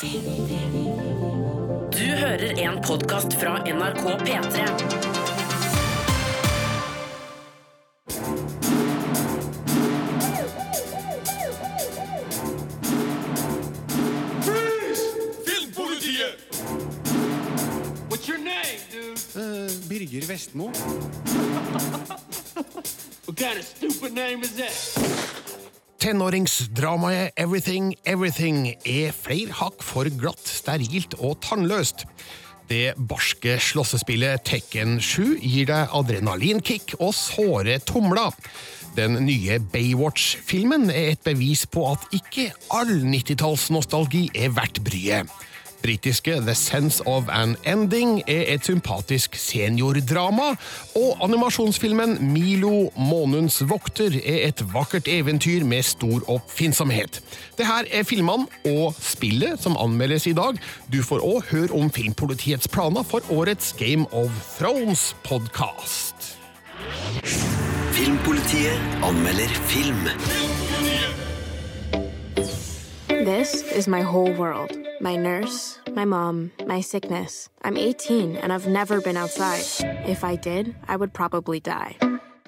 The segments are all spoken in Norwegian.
Du hører en podkast fra NRK P3. Filmpolitiet! What's your name, dude? Birger Vestmo. What kind of stupid name is that? Tenåringsdramaet Everything Everything er flere hakk for glatt, sterilt og tannløst. Det barske slåssespillet Tekken 7 gir deg adrenalinkick og såre tomler. Den nye Baywatch-filmen er et bevis på at ikke all 90-tallsnostalgi er verdt bryet. Britiske The Sense of an Ending er et sympatisk seniordrama, og animasjonsfilmen Milo månens vokter er et vakkert eventyr med stor oppfinnsomhet. Det her er filmene og spillet som anmeldes i dag. Du får òg høre om Filmpolitiets planer for årets Game of Thrones-podkast. Filmpolitiet anmelder film. This is my whole world. My nurse, my mom, my sickness. I'm 18 and I've never been outside. If I did, I would probably die.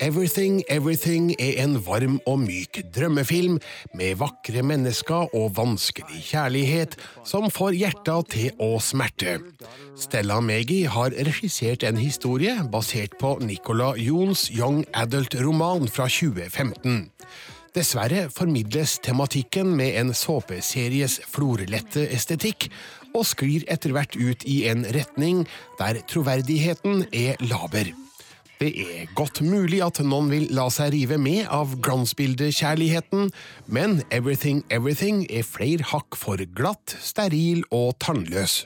Everything Everything er en varm og myk drømmefilm med vakre mennesker og vanskelig kjærlighet som får hjertet til å smerte. Stella Megi har regissert en historie basert på Nicola Jons young adult-roman fra 2015. Dessverre formidles tematikken med en såpeseries florlette estetikk, og sklir etter hvert ut i en retning der troverdigheten er laber. Det er godt mulig at noen vil la seg rive med av glansbildekjærligheten, men Everything Everything er flere hakk for glatt, steril og tannløs.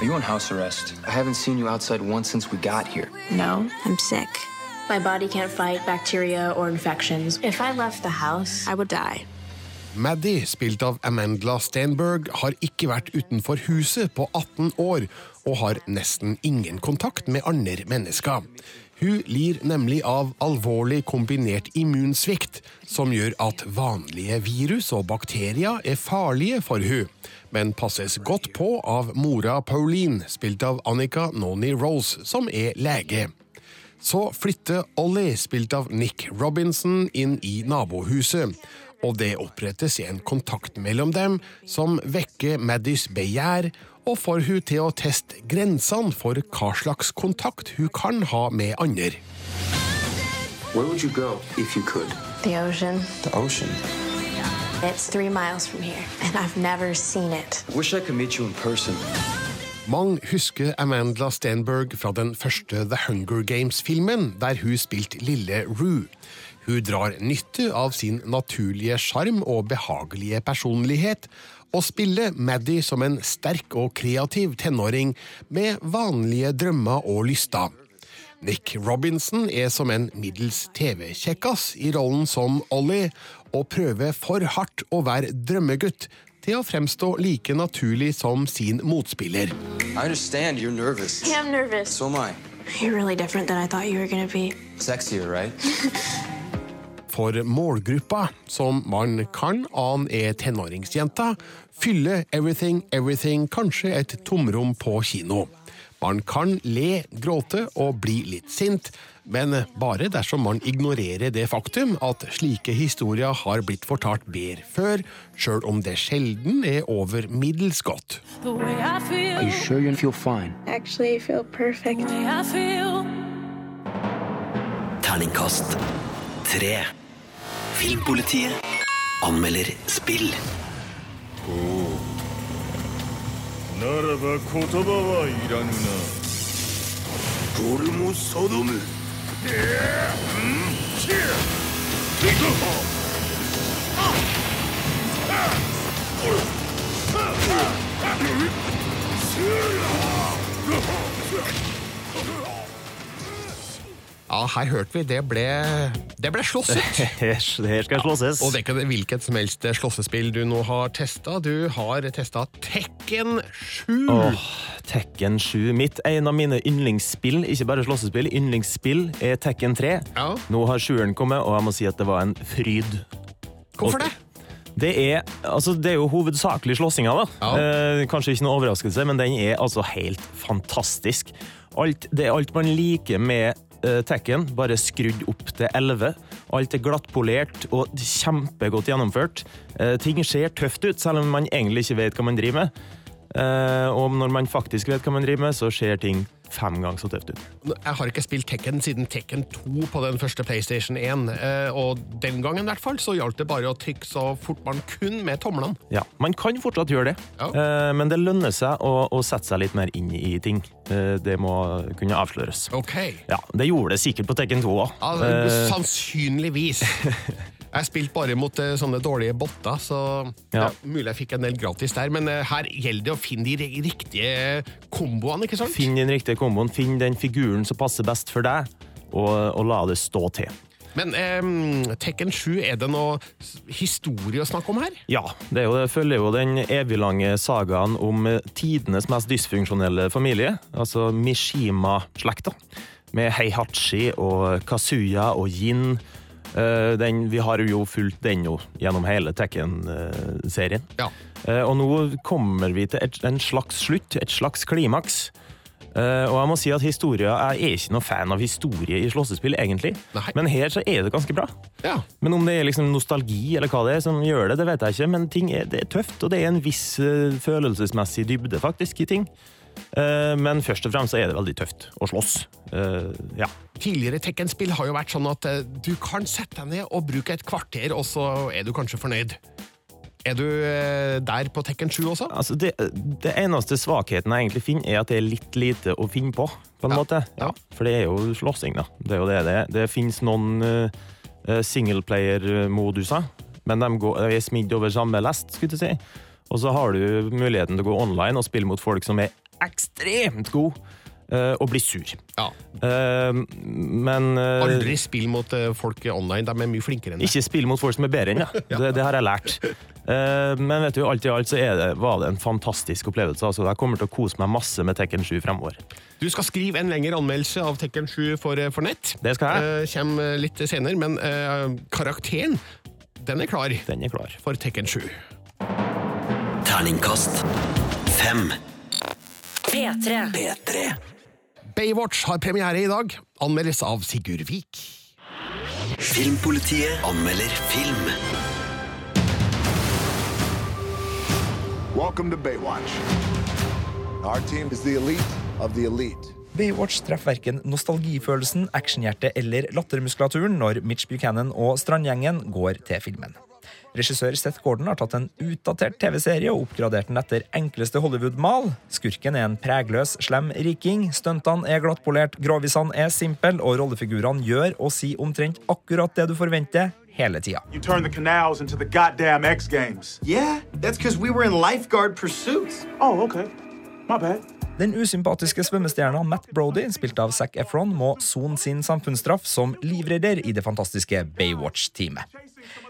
Are you on house arrest? I haven't seen you outside once since we got here. No, I'm sick. My body can't fight bacteria or infections. If I left the house, I would die. Maddie, spilt av Amandla Stenberg, har ikke vært utenfor huset på 18 år, og har nesten ingen kontakt med andre mennesker. Hun lir nemlig av alvorlig kombinert immunsvikt, som gjør at vanlige virus og bakterier er farlige for hun, men passes godt på av mora Pauline, spilt av Annika Noni Rose, som er lege. Så flytter Ollie, spilt av Nick Robinson, inn i nabohuset. Og det opprettes en kontakt mellom dem som vekker Maddys begjær og får hun til å teste grensene for hva slags kontakt hun kan ha med andre. Where would you go if you could? The ocean. The ocean. It's three miles from here, and I've never seen it. Wish I could meet you in person. Mange husker Amanda Stenberg fra den første The Hunger Games-filmen, der hun spilte lille Rue. Hun drar nytte av sin naturlige sjarm og behagelige personlighet, og spiller Maddie som en sterk og kreativ tenåring med vanlige drømmer og lyster. Nick Robinson er som en middels TV-kjekkas i rollen som Ollie, og prøver for hardt å være drømmegutt til å fremstå like naturlig som sin motspiller. I understand you're nervous. Yeah, I'm nervous. So am I. You're really different than I thought you were gonna be. Sexier, right? For målgruppa, som man kan ane er tenåringsjenta, fyller Everything Everything kanskje et tomrom på kino. Man kan le, gråte og bli litt sint, men eh, bare dersom man ignorerer det faktum at slike historier har blitt fortalt bedre før, sjøl om det sjelden er over middels godt. Terningkast tre. Filmpolitiet anmelder spill. Oh. Naraba kotoba wa iranu na. Golmo sodomu. ぬな俺も定む Ja, her hørte vi. Det ble, det ble slåsset. Her, her skal slåsses. Og det er ikke hvilket som helst slåssespill du nå har testa. Du har testa Tekken 7. Åh, Tekken 7. Mitt en av mine yndlingsspill, ikke bare slåssespill, yndlingsspill er Tekken 3. Ja. Nå har sjueren kommet, og jeg må si at det var en fryd. Hvorfor det? Det er, altså, det er jo hovedsakelig slåssinga, da. Ja. Eh, kanskje ikke noe overraskelse, men den er altså helt fantastisk. Alt, det er alt man liker med eh, Tekken, bare skrudd opp til 11. Alt er glattpolert og kjempegodt gjennomført. Eh, ting ser tøft ut, selv om man egentlig ikke vet hva man driver med. Eh, og når man faktisk vet hva man driver med, så ser ting fem ganger så tøft ut. Jeg har ikke spilt Tekken siden Tekken 2 på den første PlayStation 1, eh, og den gangen i hvert fall så gjaldt det bare å trykke så fort man kunne med tomlene. Ja, Man kan fortsatt gjøre det, Ja. eh, men det lønner seg å, å sette seg litt mer inn i ting. Eh, det må kunne avsløres. Ok. Ja, Det gjorde det sikkert på Tekken 2 òg. Ja, sannsynligvis. Jeg spilte bare mot eh, sånne dårlige botter, så ja. Ja. mulig jeg fikk en del gratis der. Men eh, her gjelder det å finne de riktige komboene, ikke sant? Finn den riktige komboen, finn den figuren som passer best for deg, og, og la det stå til. Men eh, Tekken 7, er det noe historie å snakke om her? Ja, det, jo, det følger jo den eviglange sagaen om eh, tidenes mest dysfunksjonelle familie, altså Mishima-slekta, med Heihachi og Kazuya og Yin. Eh, Den, vi har jo fulgt den nå gjennom hele Tekken-serien. Ja. Eh, Og nå kommer vi til et, en slags slutt, et slags klimaks. Uh, og jeg må si at historia, Jeg er ikke noe fan av historie i slåssespill, egentlig. Nei. Men her så er det ganske bra. Ja. Men om det er liksom nostalgi eller hva det er som gjør det, det vet jeg ikke. Men ting er, det er tøft, og det er en viss uh, følelsesmessig dybde faktisk i ting. Eh, men først og fremst er det veldig tøft å slåss. Eh, ja. Tidligere Tekken-spill har jo vært sånn at eh, du kan sette deg ned og bruke et kvarter, og så er du kanskje fornøyd. Er du der på Tekken 7 også? Altså det, det eneste svakheten jeg egentlig finner, er at det er litt lite å finne på. på en Ja, måte. ja. For det er jo slåssing, da. Det er jo det det er. Det finnes noen uh, singleplayer-moduser, men de, går, de er smidd over samme lest, skulle jeg si. Og så har du muligheten til å gå online og spille mot folk som er ekstremt god eh, og bli sur. Ja. Uh, men uh, Aldri spill mot eh, folk online, de er mye flinkere enn deg. ikke spill mot folk som er bedre enn deg. Det, det har jeg lært. Uh, men vet du, alt i alt så er det, var det en fantastisk opplevelse. Altså, jeg kommer til å kose meg masse med Tekken 7 fremover. Du skal skrive en lengre anmeldelse av Tekken 7 for, eh, for nett. Det skal jeg. Eh, kommer litt senere, men eh, karakteren, den er klar Den er klar. for Tekken 7. Terningkast fem. P3. P3. Baywatch har premiere i dag. Anmeldes av Sigurd Vik. Filmpolitiet anmelder film. Welcome to Baywatch. Our team is the elite of the elite. Baywatch treffer verken nostalgifølelsen, actionhjertet eller lattermuskulaturen når Mitch Buchanan og strandgjengen går til filmen. Regissør Seth Gordon har tatt en utdatert TV-serie og oppgradert den etter enkleste Hollywood-mal. Skurken er en pregløs, slem riking, stuntene er glattpolert, grovisene er simple, og rollefigurene gjør og sier omtrent akkurat det du forventer, hele tida. You turned the canals into the goddamn X Games. Yeah, that's because we were in lifeguard pursuits. Oh, okay. My bad. Den usympatiske svømmestjerna Matt Brody, spilt av Zac Efron, må sone sin samfunnsstraff som livredder i det fantastiske Baywatch-teamet.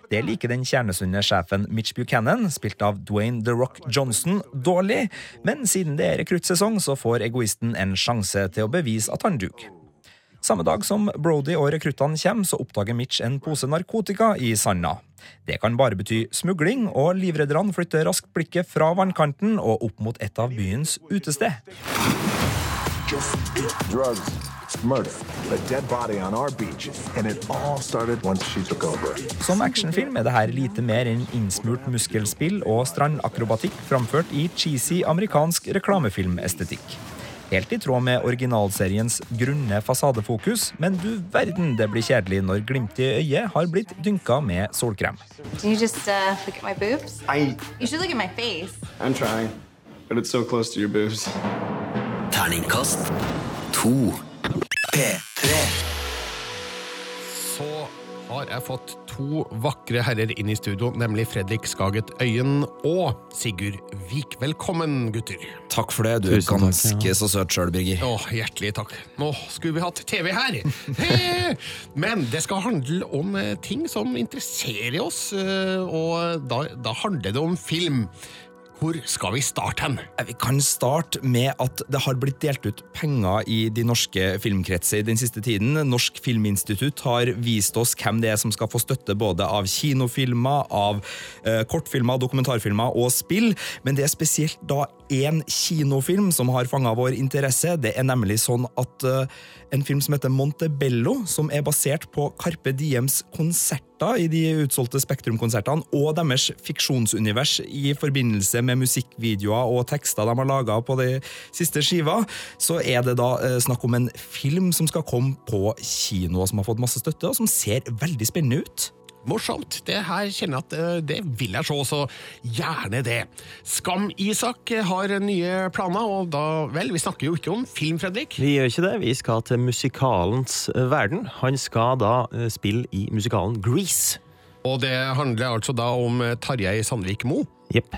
Det liker den kjernesunne sjefen Mitch Buchanan, spilt av Dwayne The Rock Johnson, dårlig, men siden det er rekruttsesong, så får egoisten en sjanse til å bevise at han duger. Samme dag som Brody og rekruttene kommer, så oppdager Mitch en pose narkotika i sanda. Det kan bare bety smugling, og livredderne flytter raskt blikket fra vannkanten og opp mot et av byens utested. Drugs, murder, a dead body on our beach, and it all started once she took over. Som actionfilm er det her lite mer enn innsmurt muskelspill og strandakrobatikk framført i cheesy amerikansk reklamefilmestetikk. Helt i tråd med originalseriens grunne fasadefokus, men du verden det blir kjedelig når glimtet i øyet har blitt dynka med solkrem. Can you just uh, look at my boobs? I, You should look at my face. I'm trying, but it's so close to your boobs. Terningkast to. P3. Så har jeg fått to vakre herrer inn i studio, nemlig Fredrik Skaget Øyen og Sigurd Vik. Velkommen, gutter. Takk for det. Du er Tusen takk, ganske så søt sjøl, Birger. Å, hjertelig takk. Nå skulle vi hatt TV her! He! Men det skal handle om eh, ting som interesserer oss, eh, og da, da handler det om film. Hvor skal vi starte hen? Vi kan starte med at det har blitt delt ut penger i de norske filmkretser den siste tiden. Norsk Filminstitutt har vist oss hvem det er som skal få støtte både av kinofilmer, av eh, kortfilmer, dokumentarfilmer og spill, men det er spesielt da én kinofilm som har fanga vår interesse. Det er nemlig sånn at uh, en film som heter Montebello, som er basert på Carpe Diems konserter i de utsolgte Spektrum-konsertene, og deres fiksjonsunivers i forbindelse med musikkvideoer og tekster de har laga på de siste skiva, så er det da uh, snakk om en film som skal komme på kino, som har fått masse støtte, og som ser veldig spennende ut. Morsomt. Det her kjenner jeg at eh, det vil jeg se, så gjerne det. Skam-Isak har nye planer, og da Vel, vi snakker jo ikke om film, Fredrik. Vi gjør ikke det. Vi skal til musikalens eh, verden. Han skal da eh, spille i musikalen Grease. Og det handler altså da om Tarjei Sandvik Mo. Jepp.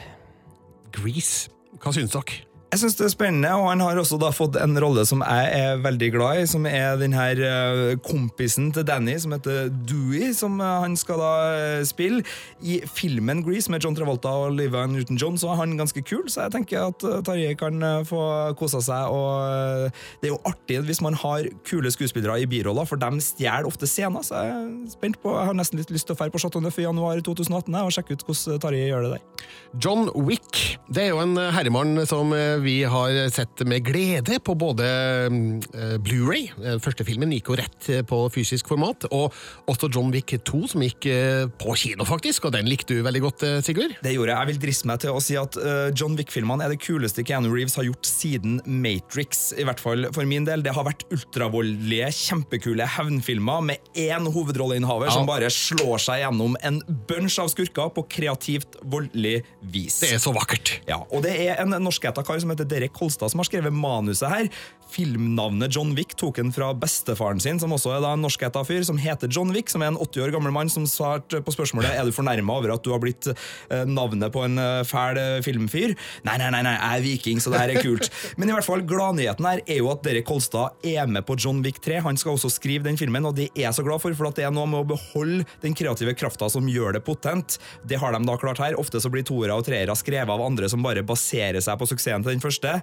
Grease. Hva syns dere? Jeg syns det er spennende, og han har også da fått en rolle som jeg er veldig glad i, som er den her eh, kompisen til Danny, som heter Dewey, som eh, han skal da eh, spille. I filmen Grease med John Travolta og Olivia Newton-John så er han ganske kul, så jeg tenker at Tarjei kan få kosa seg. Og det er jo artig hvis man har kule skuespillere i biroller, for de stjeler ofte scener, så jeg er spent på Jeg har nesten litt lyst til å dra på Chateau Neuf i januar 2018 og sjekke ut hvordan Tarjei gjør det der. John Wick. Det er jo en herremann som vi har sett med glede på både eh, Blu-ray, den første filmen gikk jo rett eh, på fysisk format, og også John Wick 2, som gikk eh, på kino, faktisk, og den likte du veldig godt, eh, Sigurd? Det gjorde jeg. Jeg vil driste meg til å si at eh, John Wick-filmene er det kuleste Keanu Reeves har gjort siden Matrix. I hvert fall for min del. Det har vært ultravoldelige, kjempekule hevnfilmer med én hovedrolleinnehaver Ja. som bare slår seg gjennom en bunch av skurker på kreativt, voldelig vis. Det er så vakkert. Ja, og det er en norskæta kar som heter Derek Kolstad som har skrevet manuset her. Filmnavnet John Wick tok han fra bestefaren sin, som også er da en norskæta fyr, som heter John Wick, som er en 80 år gammel mann som svarte på spørsmålet er du fornærma over at du har blitt eh, navnet på en eh, fæl eh, filmfyr. Nei, nei, nei, nei, jeg er viking, så det her er kult. Men i hvert fall, gladnyheten her er jo at Derek Kolstad er med på John Wick 3. Han skal også skrive den filmen, og det er jeg så glad for, for at det er noe med å beholde den kreative krafta som gjør det potent. Det har de da klart her. Ofte så blir toere og treere skrevet av andre som bare baserer seg på suksessen til den første.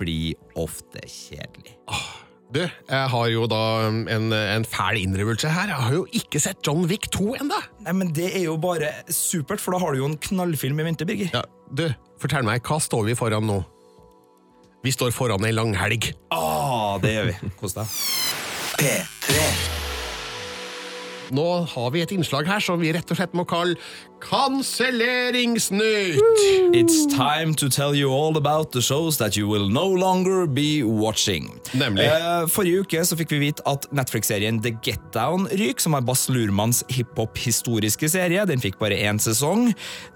Blir ofte kjedelig. Du, jeg har jo da en, en fæl innrømmelse her. Jeg har jo ikke sett John Wick 2 enda. Nei, men Det er jo bare supert, for da har du jo en knallfilm i vente, Birger. Ja, du, fortell meg, hva står vi foran nå? Vi står foran ei langhelg. Ah, det gjør vi. Kos deg. P3 Nå har vi et innslag her som vi rett og slett må kalle Kanselleringsnytt! It's time to tell you all about the shows that you will no longer be watching. Nemlig. Eh, forrige uke så fikk vi vite at Netflix-serien The Get Down ryker, som er Bass Lurmans hiphop-historiske serie. Den fikk bare én sesong.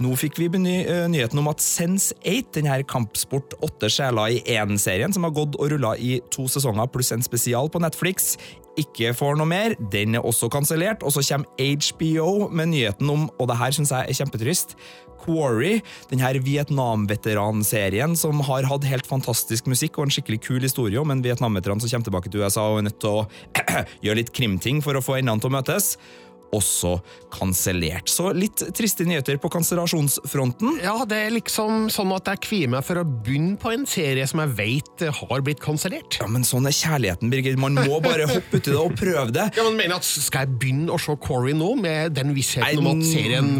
Nå fikk vi beny eh, nyheten om at Sense8, denne Kampsport åtte sjeler i én-serien, som har gått og rulla i to sesonger pluss en spesial på Netflix, ikke får noe mer. Den er også kansellert. Og så kommer HBO med nyheten om, og det her syns jeg er kjempetrist, Quarry, denne Vietnam-veteranserien som har hatt helt fantastisk musikk og en skikkelig kul historie om en Vietnam-veteran som kommer tilbake til USA og er nødt til å gjøre litt krimting for å få endene til å møtes. Også kansellert. Så litt triste nyheter på kansellasjonsfronten. Ja, det er liksom sånn at jeg kvier meg for å begynne på en serie som jeg vet har blitt kansellert. Ja, men sånn er kjærligheten, Birgit. Man må bare hoppe uti det og prøve det. Ja, men mener at Skal jeg begynne å se Corey nå, med den vissheten om at serien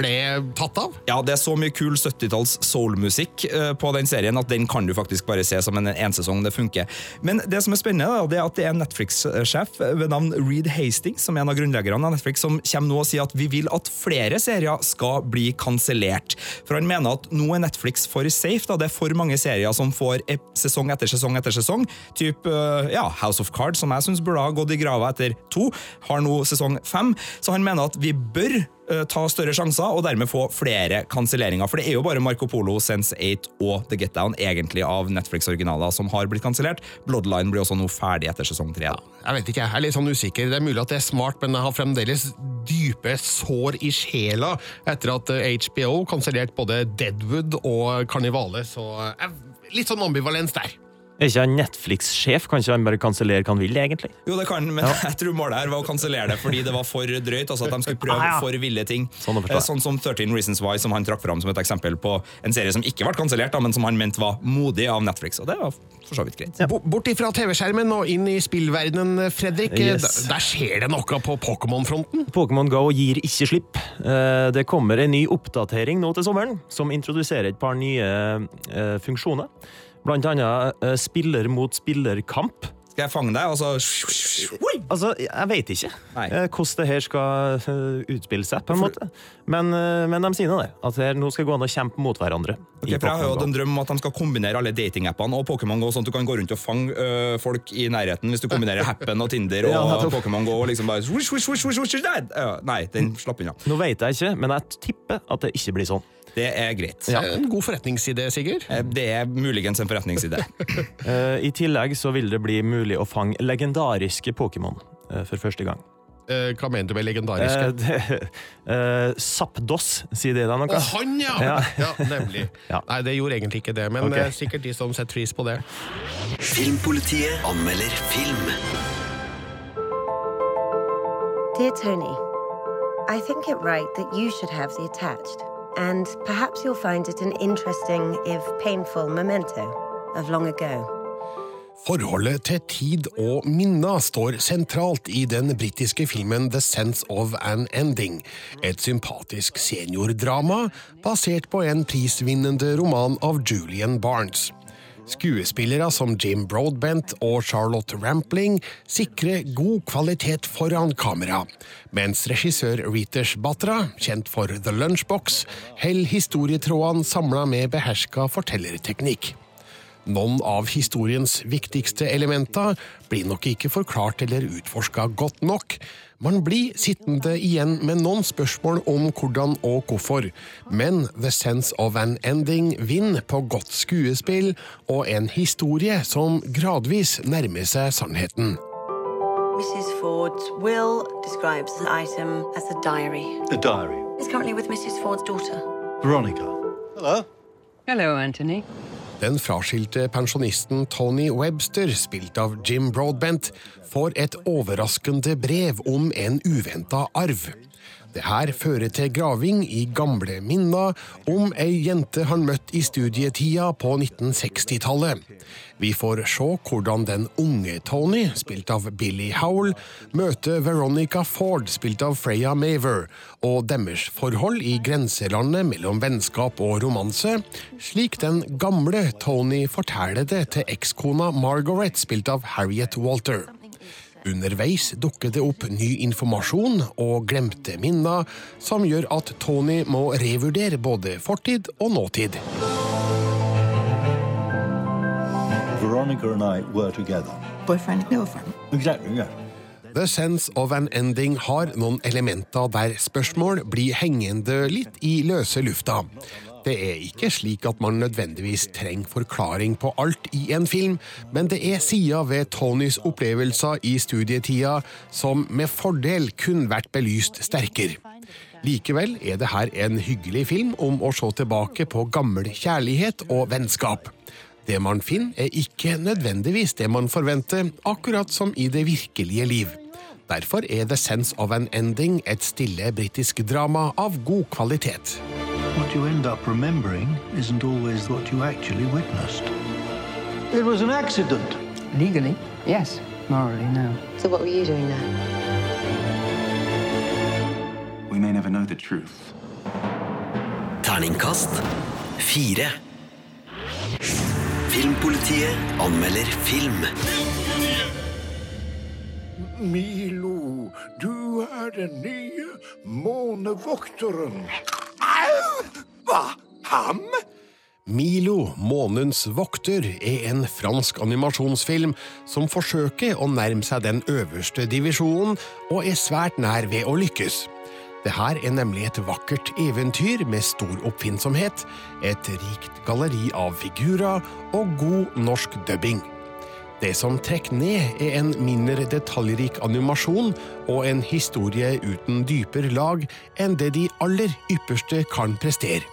ble tatt av? Ja, det er så mye kul 70-talls soul-musikk eh, på den serien at den kan du faktisk bare se som en ensesong. Det funker. Men det som er spennende, det er at det er en Netflix-sjef ved navn Reed Hastings, som er en av grunnleggerne av Netflix, som kommer nå og sier at vi vil at flere serier skal bli kansellert. For han mener at nå er Netflix for safe. da, Det er for mange serier som får sesong etter sesong etter sesong. Typ eh, ja, House of Cards, som jeg syns burde ha gått i grava etter to, har nå sesong fem. Så han mener at vi bør ta større sjanser og dermed få flere kanselleringer. For det er jo bare Marco Polo, Sense8 og The Get Down egentlig av Netflix-originaler som har blitt kansellert. Bloodline blir også nå ferdig etter sesong tre. Ja, Jeg vet ikke, jeg er litt sånn usikker. Det er mulig at det er smart, men jeg har fremdeles dype sår i sjela etter at eh, HBO kansellerte både Deadwood og Karnivale, så jeg, litt sånn ambivalens der. Er ikke han Netflix-sjef? Kan ikke han bare kansellere hva han vil, egentlig? Jo, det kan, men jeg tror målet her var å kansellere det fordi det var for drøyt. altså At de skulle prøve Ah, ja. for ville ting. Sånn å. Eh, sånn som 13 Reasons Why, som han trakk fram som et eksempel på en serie som ikke ble kansellert, men som han mente var modig av Netflix. Og det var for så vidt greit. Ja. Bort ifra TV-skjermen og inn i spillverdenen, Fredrik. Yes. Der, skjer det noe på Pokémon-fronten. Pokémon Go gir ikke slipp. Eh, Det kommer en ny oppdatering nå til sommeren, som introduserer et par nye eh, funksjoner. Blant annet eh, spiller mot spiller-kamp. Skal jeg fange deg? Altså, Altså, jeg vet ikke eh, hvordan det her skal eh, utspille seg, på en måte. Men, eh, men de sier nå det. At her, nå skal det gå an å kjempe mot hverandre. Ok, i for Jeg har jo Pokémon hatt Go. en drøm om at de skal kombinere alle datingappene og Pokémon Go, sånn at du kan gå rundt og fange øh, folk i nærheten hvis du kombinerer Happen og Tinder og Ja, nettopp. Pokémon Go. og liksom bare swish, swish, swish, swish, swish, der. Ja, Nei, den slapp unna. Nå vet jeg ikke, men jeg tipper at det ikke blir sånn. Det er greit. Ja. En god forretningsidé, Sigurd. Eh, Det er muligens en forretningsidé. Eh, I tillegg så vil det bli mulig å fange legendariske Pokémon eh, for første gang. Eh, hva mener du med legendariske? Eh, det, eh, Zapdos, sier det deg noe? Å, han, ja! ja. Ja. nemlig. Ja. Nei, det gjorde egentlig ikke det, men okay. eh, sikkert de som setter pris på det. Filmpolitiet anmelder film. Dear Tony, I think it right that you should have the attached, and perhaps you'll find it an interesting, if painful, memento of long ago. Forholdet til tid og minner står sentralt i den britiske filmen The Sense of an Ending, et sympatisk seniordrama basert på en prisvinnende roman av Julian Barnes. Skuespillere som Jim Broadbent og Charlotte Rampling sikrer god kvalitet foran kamera, mens regissør Reeters Batra, kjent for The Lunchbox, holder historietrådene samla med beherska fortellerteknikk. Noen av historiens viktigste elementer blir nok ikke forklart eller utforska godt nok. Man blir sittende igjen med noen spørsmål om hvordan og hvorfor, men The Sense of an Ending vinner på godt skuespill og en historie som gradvis nærmer seg sannheten. Mrs. Ford's will describes the item as a diary. A diary. It's currently with Mrs. Ford's daughter. Veronica. Hello. Hello, Anthony. Den fraskilte pensjonisten Tony Webster, spilt av Jim Broadbent, får et overraskende brev om en uventa arv. Det her fører til graving i gamle minner om ei jente han møtte i studietida på 1960-tallet. Vi får se hvordan den unge Tony, spilt av Billy Howell, møter Veronica Ford, spilt av Freya Maver, og deres forhold i grenselandet mellom vennskap og romanse, slik den gamle Tony forteller det til ekskona Margaret, spilt av Harriet Walter. Underveis dukker det opp ny informasjon og glemte minner, som gjør at Tony må revurdere både fortid og nåtid. Veronica and I were together. Boyfriend, girlfriend. Exactly, yeah. The Sense of an Ending har noen elementer der spørsmål blir hengende litt i løse lufta. Det er ikke slik at man nødvendigvis trenger forklaring på alt i en film, men det er sider ved Tonys opplevelser i studietida som med fordel kunne vært belyst sterkere. Likevel er det her en hyggelig film om å se tilbake på gammel kjærlighet og vennskap. Det man finner, er ikke nødvendigvis det man forventer, akkurat som i det virkelige liv. Derfor er The Sense of an Ending et stille britisk drama av god kvalitet. What you end up remembering isn't always what you actually witnessed. It was an accident. Legally, yes. Morally, no. So what were you doing there? We may never know the truth. Terningkast fire. Filmpolitiet anmelder film. Milo, du er den nye månevokteren. Au! Hva? Ham? Milo, månens vokter, er en fransk animasjonsfilm som forsøker å nærme seg den øverste divisjonen, og er svært nær ved å lykkes. Det her er nemlig et vakkert eventyr med stor oppfinnsomhet, et rikt galleri av figurer og god norsk dubbing. Det som trekker ned, er en mindre detaljrik animasjon og en historie uten dypere lag enn det de aller ypperste kan prestere.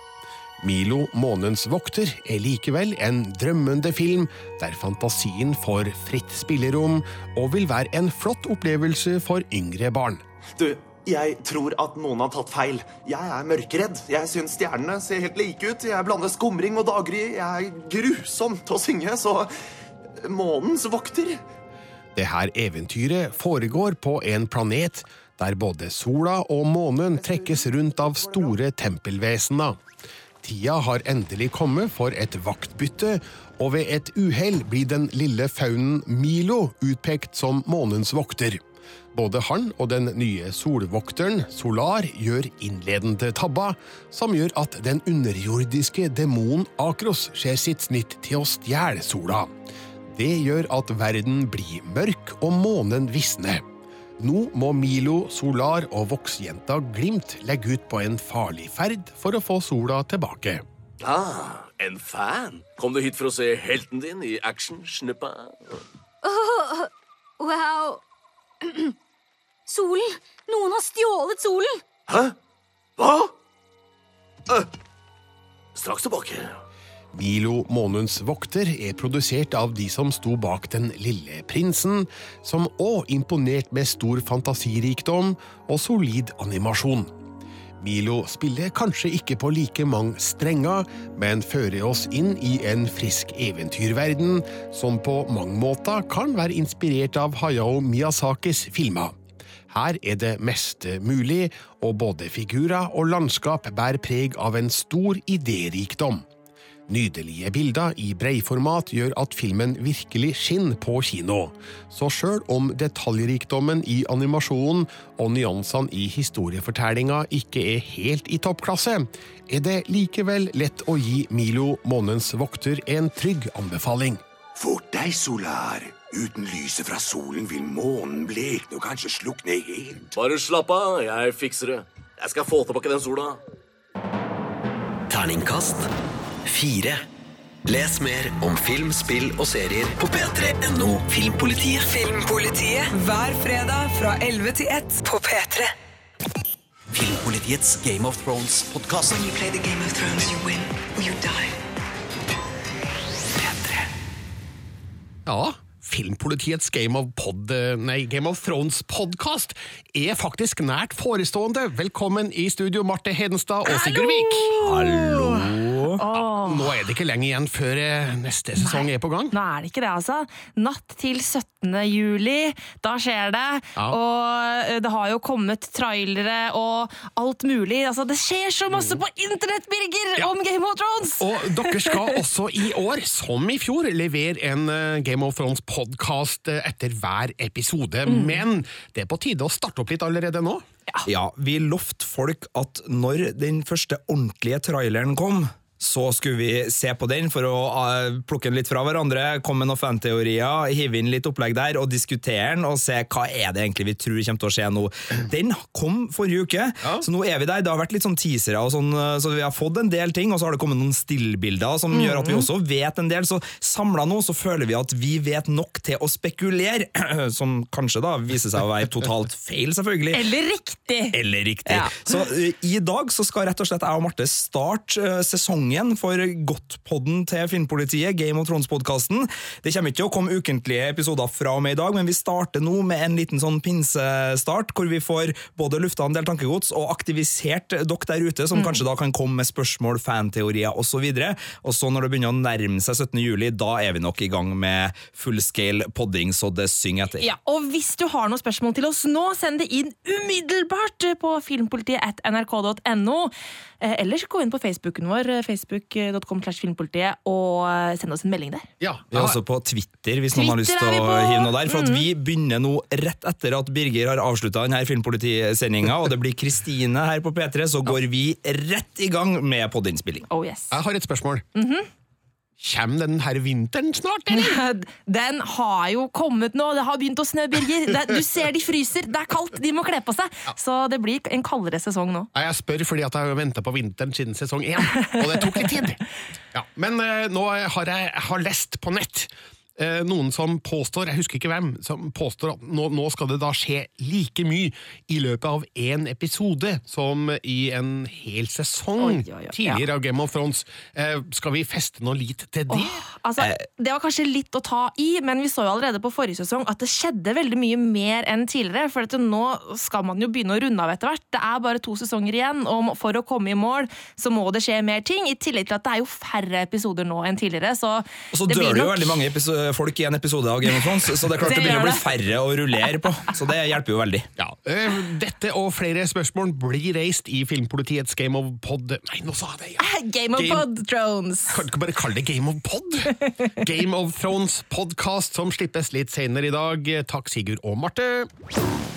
Milo månens vokter er likevel en drømmende film der fantasien får fritt spillerom og vil være en flott opplevelse for yngre barn. Du, jeg tror at noen har tatt feil. Jeg er mørkeredd. Jeg syns stjernene ser helt like ut. Jeg blander skumring og daggry. Jeg er grusom til å synge, så Månens vokter Det her eventyret foregår på en planet der både sola og månen trekkes rundt av store tempelvesener. Tida har endelig kommet for et vaktbytte, og ved et uhell blir den lille faunen Milo utpekt som månens vokter. Både han og den nye solvokteren, Solar, gjør innledende tabber, som gjør at den underjordiske demonen Akros ser sitt snitt til å stjele sola. Det gjør at verden blir mørk og månen visner. Nå må Milo, Solar og voksjenta Glimt legge ut på en farlig ferd for å få sola tilbake. Ah, en fan. Kom du hit for å se helten din i action, snuppa? Oh, wow. Solen! Noen har stjålet solen! Hæ? Hva? Uh, Straks tilbake. Milo månens vokter er produsert av de som sto bak Den lille prinsen, som òg imponerte med stor fantasirikdom og solid animasjon. Milo spiller kanskje ikke på like mange strenger, men fører oss inn i en frisk eventyrverden som på mange måter kan være inspirert av Hayao Miyazakis filmer. Her er det meste mulig, og både figurer og landskap bærer preg av en stor idérikdom. Nydelige bilder i breiformat gjør at filmen virkelig skinner på kino. Så sjøl om detaljrikdommen i animasjonen og nyansene i historiefortellinga ikke er helt i toppklasse, er det likevel lett å gi Milo månens vokter en trygg anbefaling. Fort deg, Solar. Uten lyset fra solen vil månen blekne og kanskje slukne helt. Bare slapp av, jeg fikser det. Jeg skal få tilbake den sola. Terningkast fire. Les mer om film, spill og serier på p3.no Filmpolitiet. Filmpolitiet hver fredag fra 11 til 1 på P3. Filmpolitiets Game of Thrones-podkast. When you play the Game of Thrones, you win or you die. Ja, Filmpolitiets Game of, Pod, nei, Game of Thrones-podkast er faktisk nært forestående. Velkommen i studio, Marte Hedenstad og Sigurd Vik. Hallo! Ja, nå er det ikke lenge igjen før eh, neste sesong er på gang. Nå er det ikke det, altså. Natt til 17. juli, da skjer det. Ja. Og eh, det har jo kommet trailere og alt mulig. Altså, det skjer så masse på internett, Birger, om Game of Thrones! Og dere skal også i år, som i fjor, levere en eh, Game of Thrones-podkast etter hver episode. Men det er på tide å starte opp litt allerede nå. Ja, vi lovte folk at når den første ordentlige traileren kom, så skulle vi se på den for å uh, plukke den litt fra hverandre, komme med noen fanteorier, hive inn litt opplegg der, og diskutere den, og se hva er det egentlig vi tror kommer til å skje nå. Den kom forrige uke, så nå er vi der. Det har vært litt sånn teasere, og sånn, uh, så vi har fått en del ting, og så har det kommet noen stillbilder som gjør at vi også vet en del. Så samla nå så føler vi at vi vet nok til å spekulere, som kanskje da viser seg å være totalt feil, selvfølgelig. Eller riktig! Eller riktig. Ja. Så uh, i dag så skal rett og slett jeg og Marte starte uh, sesongen for Godtpodden til Filmpolitiet, Game of Thrones-podkasten. Det kommer ikke til å komme ukentlige episoder fra og med i dag, men vi starter nå med en liten sånn pinsestart, hvor vi får både lufta en del tankegods og aktivisert dere der ute, som kanskje da kan komme med spørsmål, fanteorier osv. Og så når det begynner å nærme seg 17. juli, da er vi nok i gang med fullscale podding, så det synger etter. Ja, og hvis du har noen spørsmål til oss nå, send det inn umiddelbart på filmpolitiet at nrk.no. Ellers gå inn på Facebooken vår, eh, facebook.com slash filmpolitiet, og eh, send oss en melding der. Vi er også på Twitter, hvis noen har lyst til å hive noe der. For at Mhm. vi begynner nå rett etter at Birger har avslutta denne Filmpolitisendinga, og det blir Kristine her på P3, så går vi rett i gang med podinnspilling. Oh yes. Jeg har et spørsmål. Mhm. Kommer den her vinteren snart, eller? Den har jo kommet nå, det har begynt å snø, Birger. Du ser de fryser, det er kaldt, de må kle på seg. Så det blir en kaldere sesong nå. Jeg spør fordi at jeg har venta på vinteren siden sesong én, og det tok litt tid. Ja, men uh, nå har jeg, har lest på nett noen som påstår, jeg husker ikke hvem, som påstår at nå, nå skal det da skje like mye i løpet av én episode som i en hel sesong Oi, oi, oi, tidligere av Game of Thrones. Eh, skal vi feste noe lit til det? Altså, det var kanskje litt å ta i, men vi så jo allerede på forrige sesong at det skjedde veldig mye mer enn tidligere. For at nå skal man jo begynne å runde av etter hvert. Det er bare to sesonger igjen, og for å komme i mål så må det skje mer ting. I tillegg til at det er jo færre episoder nå enn tidligere. Så, Og så det dør blir det jo veldig mange episo- folk i en episode av Game of Thrones, så det er klart Det det begynner å bli færre å rullere på. Så det hjelper jo veldig. Ja, eh, Dette og flere spørsmål blir reist i Filmpolitiets Game of Pod Nei, nå sa jeg det! Ja. Game of Game- Pod Thrones. Kan du ikke bare kalle det Game of Pod? Game of Thrones podkast som slippes litt senere i dag. Takk, Sigurd og Marte.